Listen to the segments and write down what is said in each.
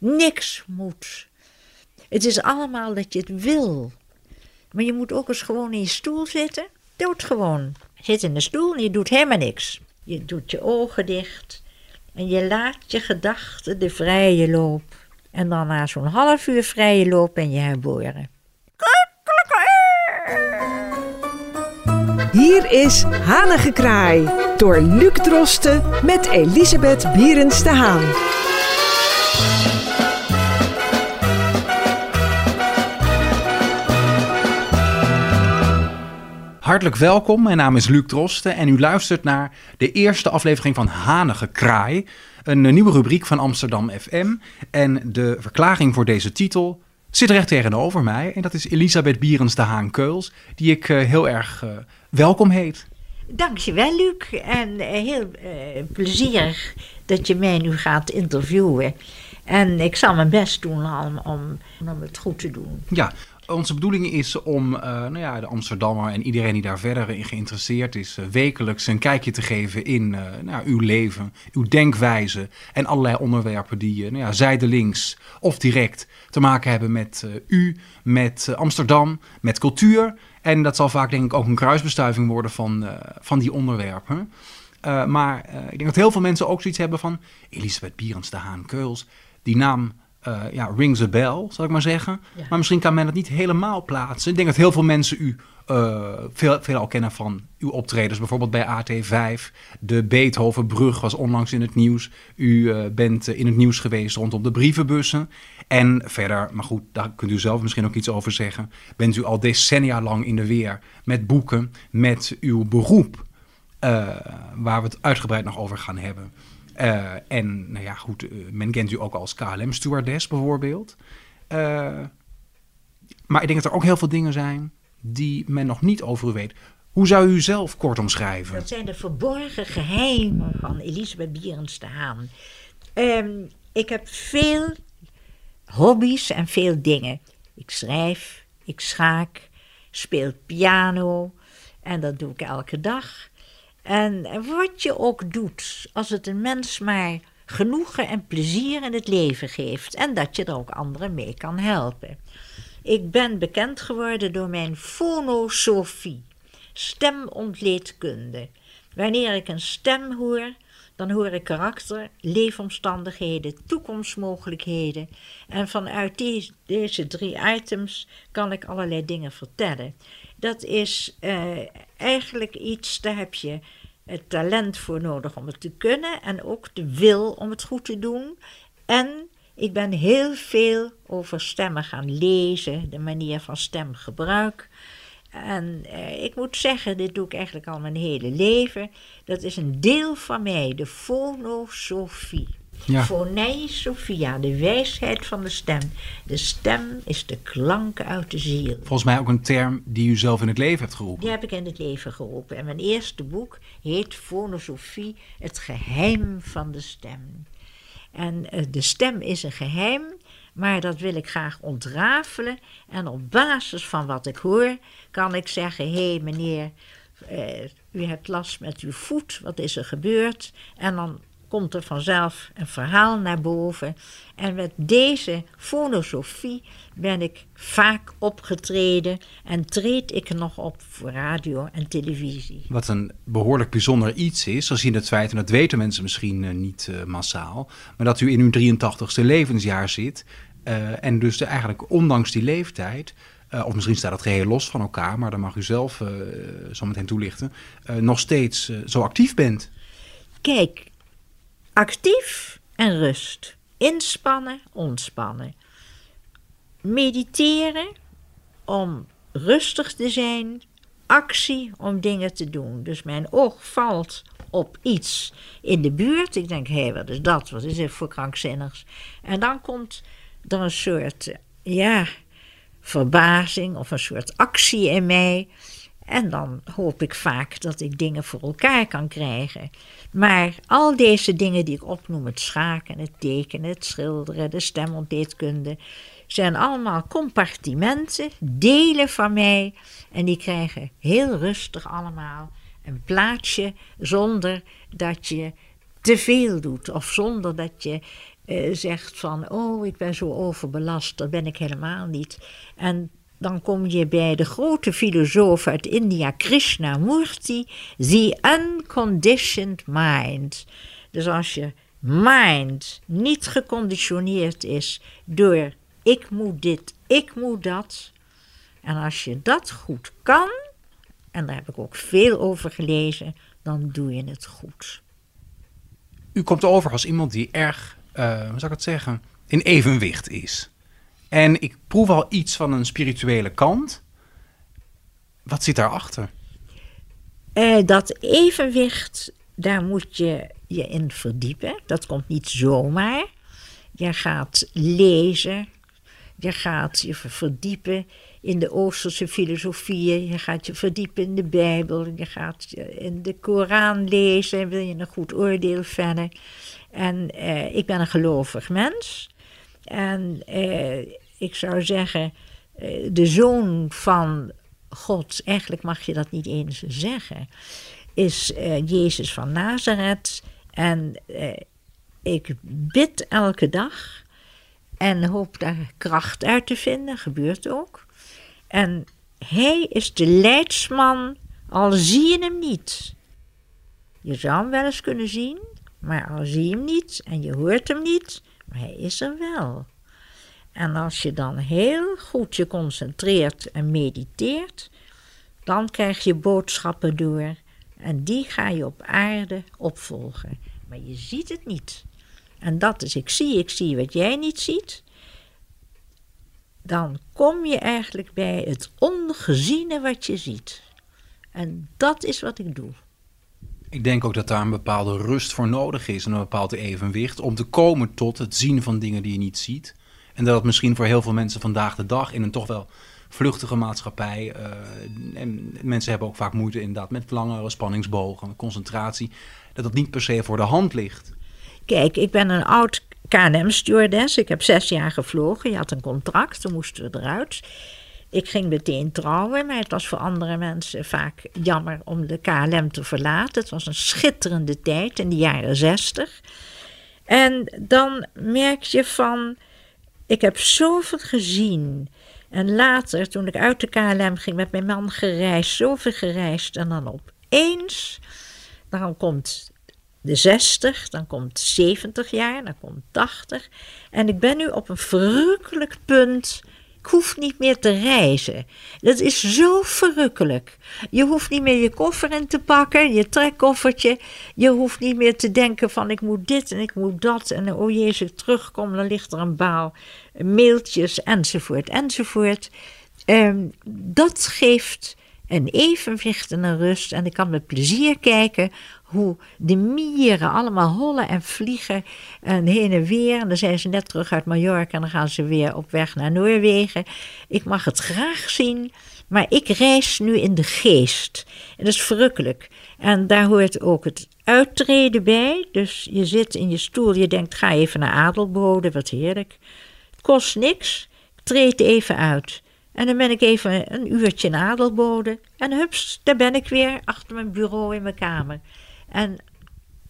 Niks moet. Het is allemaal dat je het wil. Maar je moet ook eens gewoon in je stoel zitten. Doe het gewoon. Zit in de stoel en je doet helemaal niks. Je doet je ogen dicht. En je laat je gedachten de vrije loop. En dan na zo'n half uur vrije loop ben je herboren. Hier is Hanengekraai door Luc Drosten met Elisabeth Bierens de Haan. Hartelijk welkom, mijn naam is Luc Drosten en u luistert naar de eerste aflevering van Hanige Kraai, een eh, nieuwe rubriek van Amsterdam FM. En de verklaring voor deze titel zit recht tegenover mij en dat is Elisabeth Bierens de Haan Keuls, die ik uh, heel erg uh, welkom heet. Dankjewel Luc en heel plezierig dat je mij nu gaat interviewen. En ik zal mijn best doen om, om, om het goed te doen. Ja, onze bedoeling is om uh, nou ja, de Amsterdammer en iedereen die daar verder in geïnteresseerd is, uh, wekelijks een kijkje te geven in uh, nou, uw leven, uw denkwijze en allerlei onderwerpen die nou ja, zijdelings of direct te maken hebben met u, met Amsterdam, met cultuur. En dat zal vaak denk ik ook een kruisbestuiving worden van, van die onderwerpen. maar ik denk dat heel veel mensen ook zoiets hebben van Elisabeth Bierens de Haan Keuls. Die naam uh, ja, rings a bell, zal ik maar zeggen. Ja. Maar misschien kan men het niet helemaal plaatsen. Ik denk dat heel veel mensen u uh, veel, veel al kennen van uw optredens. Bijvoorbeeld bij AT5. De Beethovenbrug was onlangs in het nieuws. U uh, bent in het nieuws geweest rondom de brievenbussen. En verder, maar goed, daar kunt u zelf misschien ook iets over zeggen. Bent u al decennia lang in de weer met boeken, met uw beroep. waar we het uitgebreid nog over gaan hebben. Uh, en nou ja, goed, uh, men kent u ook als KLM-stewardess bijvoorbeeld. Uh, maar ik denk dat er ook heel veel dingen zijn die men nog niet over u weet. Hoe zou u zelf kort omschrijven? Dat zijn de verborgen geheimen van Elisabeth Bierens de Haan. Um, ik heb veel hobby's en veel dingen. Ik schrijf, ik schaak, speel piano en dat doe ik elke dag. En wat je ook doet, als het een mens maar genoegen en plezier in het leven geeft en dat je er ook anderen mee kan helpen. Ik ben bekend geworden door mijn fonosofie, stemontleedkunde. Wanneer ik een stem hoor, dan hoor ik karakter, leefomstandigheden, toekomstmogelijkheden. En vanuit deze drie items kan ik allerlei dingen vertellen. Dat is uh, eigenlijk iets, daar heb je het talent voor nodig om het te kunnen en ook de wil om het goed te doen. En ik ben heel veel over stemmen gaan lezen, de manier van stemgebruik. En eh, ik moet zeggen, dit doe ik eigenlijk al mijn hele leven. Dat is een deel van mij, de fonosofie. Ja. Fonei Sophia, de wijsheid van de stem. De stem is de klank uit de ziel. Volgens mij ook een term die u zelf in het leven hebt geroepen. Die heb ik in het leven geroepen. En mijn eerste boek heet Fonosofie, het geheim van de stem. En uh, de stem is een geheim, maar dat wil ik graag ontrafelen. En op basis van wat ik hoor, kan ik zeggen: hé hey, meneer, uh, u hebt last met uw voet, wat is er gebeurd? En dan komt er vanzelf een verhaal naar boven. En met deze fonosofie ben ik vaak opgetreden en treed ik nog op voor radio en televisie. Wat een behoorlijk bijzonder iets is, gezien het feit, en dat weten mensen misschien uh, niet uh, massaal, maar dat u in uw 83ste levensjaar zit uh, en dus eigenlijk ondanks die leeftijd uh, of misschien staat het geheel los van elkaar, maar dan mag u zelf uh, zo meteen toelichten, nog steeds zo actief bent. Kijk, actief en rust. Inspannen, ontspannen. Mediteren om rustig te zijn. Actie om dingen te doen. Dus mijn oog valt op iets in de buurt. Ik denk, hé, hey, wat is dat? Wat is dit voor krankzinnigs? En dan komt er een soort, ja, verbazing of een soort actie in mij. En dan hoop ik vaak dat ik dingen voor elkaar kan krijgen. Maar al deze dingen die ik opnoem, het schaken, het tekenen, het schilderen, de stemontleedkunde, zijn allemaal compartimenten, delen van mij. En die krijgen heel rustig allemaal een plaatsje zonder dat je te veel doet of zonder dat je eh, zegt van, oh, ik ben zo overbelast, dat ben ik helemaal niet. En dan kom je bij de grote filosoof uit India, Krishnamurti, the unconditioned mind. Dus als je mind niet geconditioneerd is door ik moet dit, ik moet dat. En als je dat goed kan, en daar heb ik ook veel over gelezen, dan doe je het goed. U komt over als iemand die erg, hoe zou ik het zeggen, in evenwicht is. En ik proef al iets van een spirituele kant. Wat zit daarachter? Uh, dat evenwicht, daar moet je je in verdiepen. Dat komt niet zomaar. Je gaat lezen, je gaat je verdiepen in de Oosterse filosofieën, je gaat je verdiepen in de Bijbel, je gaat in de Koran lezen, wil je een goed oordeel vellen. En uh, ik ben een gelovig mens. En uh, ik zou zeggen, uh, de zoon van God, eigenlijk mag je dat niet eens zeggen, is Jezus van Nazareth. En ik bid elke dag en hoop daar kracht uit te vinden, gebeurt ook. En hij is de leidsman, al zie je hem niet. Je zou hem wel eens kunnen zien, maar al zie je hem niet en je hoort hem niet, maar hij is er wel. En als je dan heel goed je concentreert en mediteert, dan krijg je boodschappen door en die ga je op aarde opvolgen. Maar je ziet het niet. En dat is, ik zie, ik zie wat jij niet ziet. Dan kom je eigenlijk bij het ongeziene wat je ziet. En dat is wat ik doe. Ik denk ook dat daar een bepaalde rust voor nodig is en een bepaald evenwicht om te komen tot het zien van dingen die je niet ziet. En dat het misschien voor heel veel mensen vandaag de dag in een toch wel vluchtige maatschappij. Uh, en mensen hebben ook vaak moeite inderdaad met langere spanningsbogen, concentratie. Dat dat niet per se voor de hand ligt. Kijk, ik ben een oud KLM-stewardess. Ik heb zes jaar gevlogen. Je had een contract, toen moesten we eruit. Ik ging meteen trouwen, maar het was voor andere mensen vaak jammer om de KLM te verlaten. Het was een schitterende tijd in de jaren zestig. En dan merk je van, ik heb zoveel gezien. En later, toen ik uit de KLM ging met mijn man gereisd, zoveel gereisd. En dan opeens, dan komt de 60, dan komt 70 jaar, dan komt 80. En ik ben nu op een verrukkelijk punt. Ik hoef niet meer te reizen. Dat is zo verrukkelijk. Je hoeft niet meer je koffer in te pakken, je trekkoffertje. Je hoeft niet meer te denken van ik moet dit en ik moet dat. En oh ik terugkom, dan ligt er een baal mailtjes enzovoort enzovoort. Um, dat geeft een evenwicht en een rust. En ik kan met plezier kijken hoe de mieren allemaal hollen en vliegen en heen en weer. En dan zijn ze net terug uit Mallorca en dan gaan ze weer op weg naar Noorwegen. Ik mag het graag zien, maar ik reis nu in de geest. En dat is verrukkelijk. En daar hoort ook het uittreden bij. Dus je zit in je stoel, je denkt ga even naar Adelbode, wat heerlijk. Kost niks, ik treed even uit. En dan ben ik even een uurtje in Adelbode. En hups, daar ben ik weer achter mijn bureau in mijn kamer. En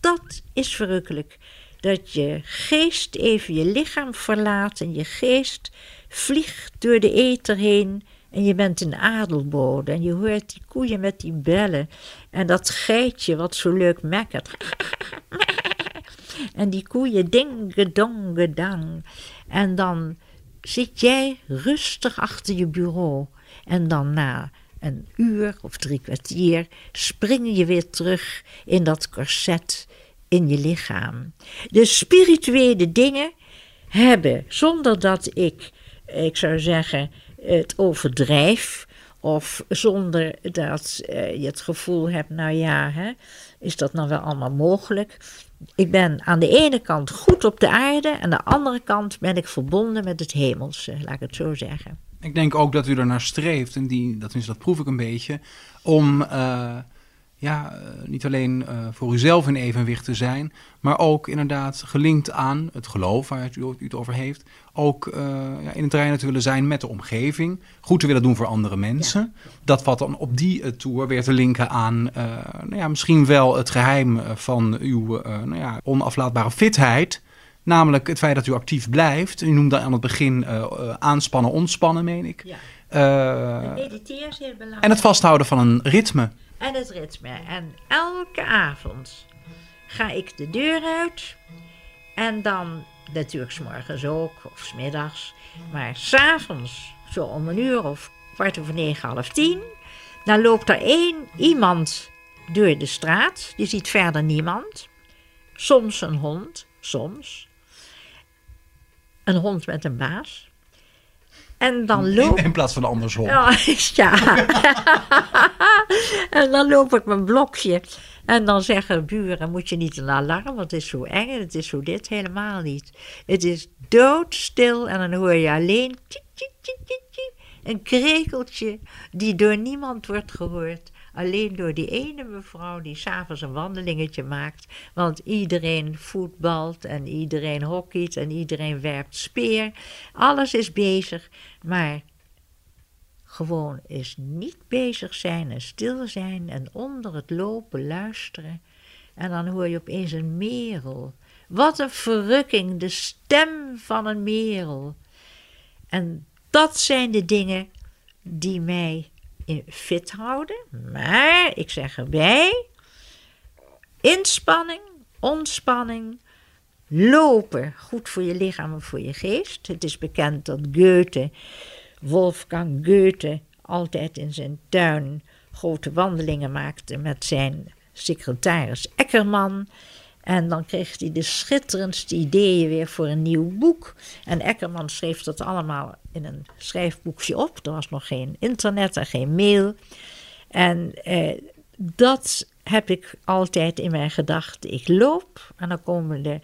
dat is verrukkelijk. Dat je geest even je lichaam verlaat en je geest vliegt door de ether heen. En je bent in Adelbode en je hoort die koeien met die bellen. En dat geitje wat zo leuk mekkert. En die koeien ding-gedong-gedang. En dan zit jij rustig achter je bureau. En dan na een uur of drie kwartier spring je weer terug in dat corset in je lichaam. De spirituele dingen hebben, zonder dat ik, ik zou zeggen, het overdrijf, of zonder dat uh, je het gevoel hebt, nou ja, hè, is dat nou wel allemaal mogelijk? Ik ben aan de ene kant goed op de aarde, en aan de andere kant ben ik verbonden met het hemelse, laat ik het zo zeggen. Ik denk ook dat u ernaar streeft, en die, dat, dat proef ik een beetje, om uh, ja, eh, niet alleen uh, voor uzelf in evenwicht te zijn, maar ook inderdaad gelinkt aan het geloof waar u, u het over heeft. Ook uh, ja, in het terrein te willen zijn met de omgeving, goed te willen doen voor andere mensen. Ja. Dat valt dan op die tour weer te linken aan nou ja, misschien wel het geheim van uw nou ja, onaflaatbare fitheid Namelijk het feit dat u actief blijft. U noemde aan het begin eh, eh, aanspannen, ontspannen, meen ik. Ja. Eh, Mediteren is heel belangrijk. en het vasthouden van een ritme. En het ritme. En elke avond ga ik de deur uit. En dan, natuurlijk 's morgens ook, of 's middags. Maar s'avonds, zo om een uur of kwart over negen, half tien. Dan loopt er één iemand door de straat. Je ziet verder niemand. Soms een hond, soms. Een hond met een baas. En dan In, loopt in plaats van andersom. ja, ja. en dan loop ik mijn blokje. En dan zeggen buren, moet je niet een alarm, want het is zo eng en het is zo dit. Helemaal niet. Het is doodstil en dan hoor je alleen een krekeltje die door niemand wordt gehoord. Alleen door die ene mevrouw die s'avonds een wandelingetje maakt. Want iedereen voetbalt en iedereen hockeyt en iedereen werpt speer. Alles is bezig, maar gewoon is niet bezig zijn en stil zijn en onder het lopen luisteren. En dan hoor je opeens een merel. Wat een verrukking, de stem van een merel. En dat zijn de dingen die mij fit houden. Maar ik zeg erbij: inspanning, ontspanning, lopen. Goed voor je lichaam en voor je geest. Het is bekend dat Goethe, Wolfgang Goethe, altijd in zijn tuin grote wandelingen maakte met zijn secretaris Eckerman. En dan kreeg hij de schitterendste ideeën weer voor een nieuw boek. En Eckerman schreef dat allemaal in een schrijfboekje op. Er was nog geen internet en geen mail. En eh, dat heb ik altijd in mijn gedachten. Ik loop en dan komen de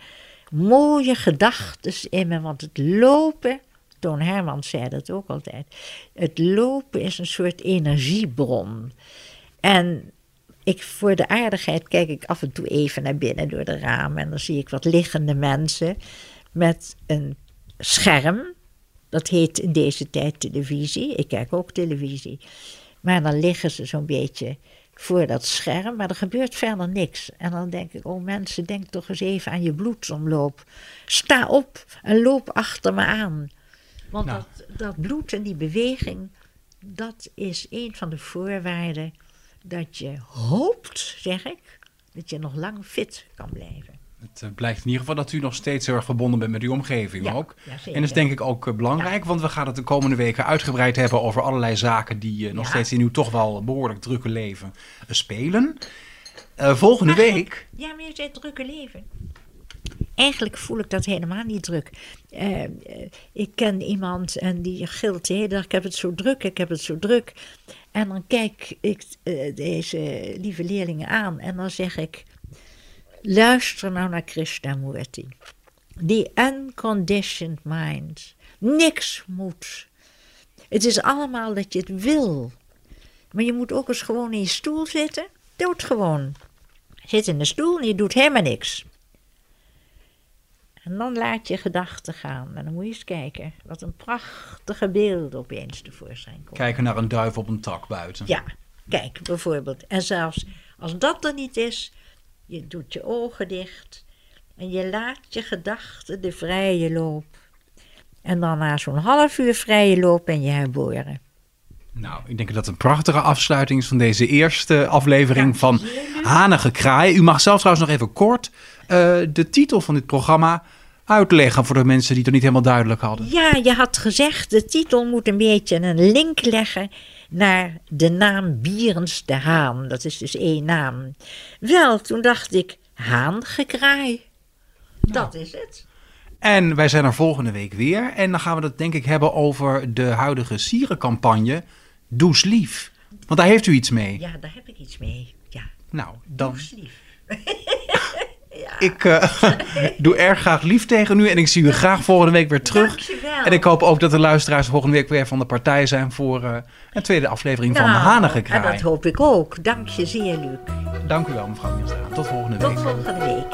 mooie gedachten in me. Want het lopen, Toon Hermans zei dat ook altijd. Het lopen is een soort energiebron. En ik, voor de aardigheid kijk ik af en toe even naar binnen door de ramen. En dan zie ik wat liggende mensen met een scherm. Dat heet in deze tijd televisie. Ik kijk ook televisie. Maar dan liggen ze zo'n beetje voor dat scherm, maar er gebeurt verder niks. En dan denk ik, oh mensen, denk toch eens even aan je bloedsomloop. Sta op en loop achter me aan. Want Nou. dat, dat bloed en die beweging, dat is een van de voorwaarden dat je hoopt, zeg ik, dat je nog lang fit kan blijven. Het eh, blijkt in ieder geval dat u nog steeds heel erg verbonden bent met uw omgeving Ja, ook. ja, en dat is denk ik ook eh, belangrijk, want we gaan het de komende weken uitgebreid hebben over allerlei zaken die eh, nog steeds in uw toch wel behoorlijk drukke leven spelen. Volgende week, Ja, maar je zei drukke leven. Eigenlijk voel ik dat helemaal niet druk. Ik ken iemand en die gilt de hele dag, ik heb het zo druk, ik heb het zo druk. En dan kijk ik eh, deze lieve leerlingen aan en dan zeg ik, luister nou naar Krishnamurti. Die unconditioned mind. Niks moet. Het is allemaal dat je het wil. Maar je moet ook eens gewoon in je stoel zitten. Doodgewoon. Zit in de stoel en je doet helemaal niks. En dan laat je gedachten gaan. En dan moet je eens kijken wat een prachtige beelden opeens tevoorschijn komen. kijken naar een duif op een tak buiten. Ja, kijk bijvoorbeeld. En zelfs als dat er niet is, je doet je ogen dicht en je laat je gedachten de vrije loop. En dan na zo'n half uur vrije loop ben je herboren. Nou, ik denk dat het een prachtige afsluiting is van deze eerste aflevering Ja, van. Hanige Kraai. U mag zelf trouwens nog even kort eh, de titel van dit programma uitleggen voor de mensen die het niet helemaal duidelijk hadden. Ja, je had gezegd, de titel moet een beetje een link leggen naar de naam Bierens de Haan. Dat is dus één naam. Wel, toen dacht ik, haangekraai. Dat is het. En wij zijn er volgende week weer. En dan gaan we het denk ik hebben over de huidige sierencampagne Does Lief. Want daar heeft u iets mee. Ja, daar heb ik iets mee. Ja, Nou, dan lief. Ik eh, doe erg graag lief tegen u en ik zie u graag volgende week weer terug. En ik hoop ook dat de luisteraars volgende week weer van de partij zijn voor eh, een tweede aflevering van nou, de Hanige En dat hoop ik ook. Dank je zeer, Luc. Dank u wel, mevrouw Nieuwstra. Tot volgende week. Tot volgende week.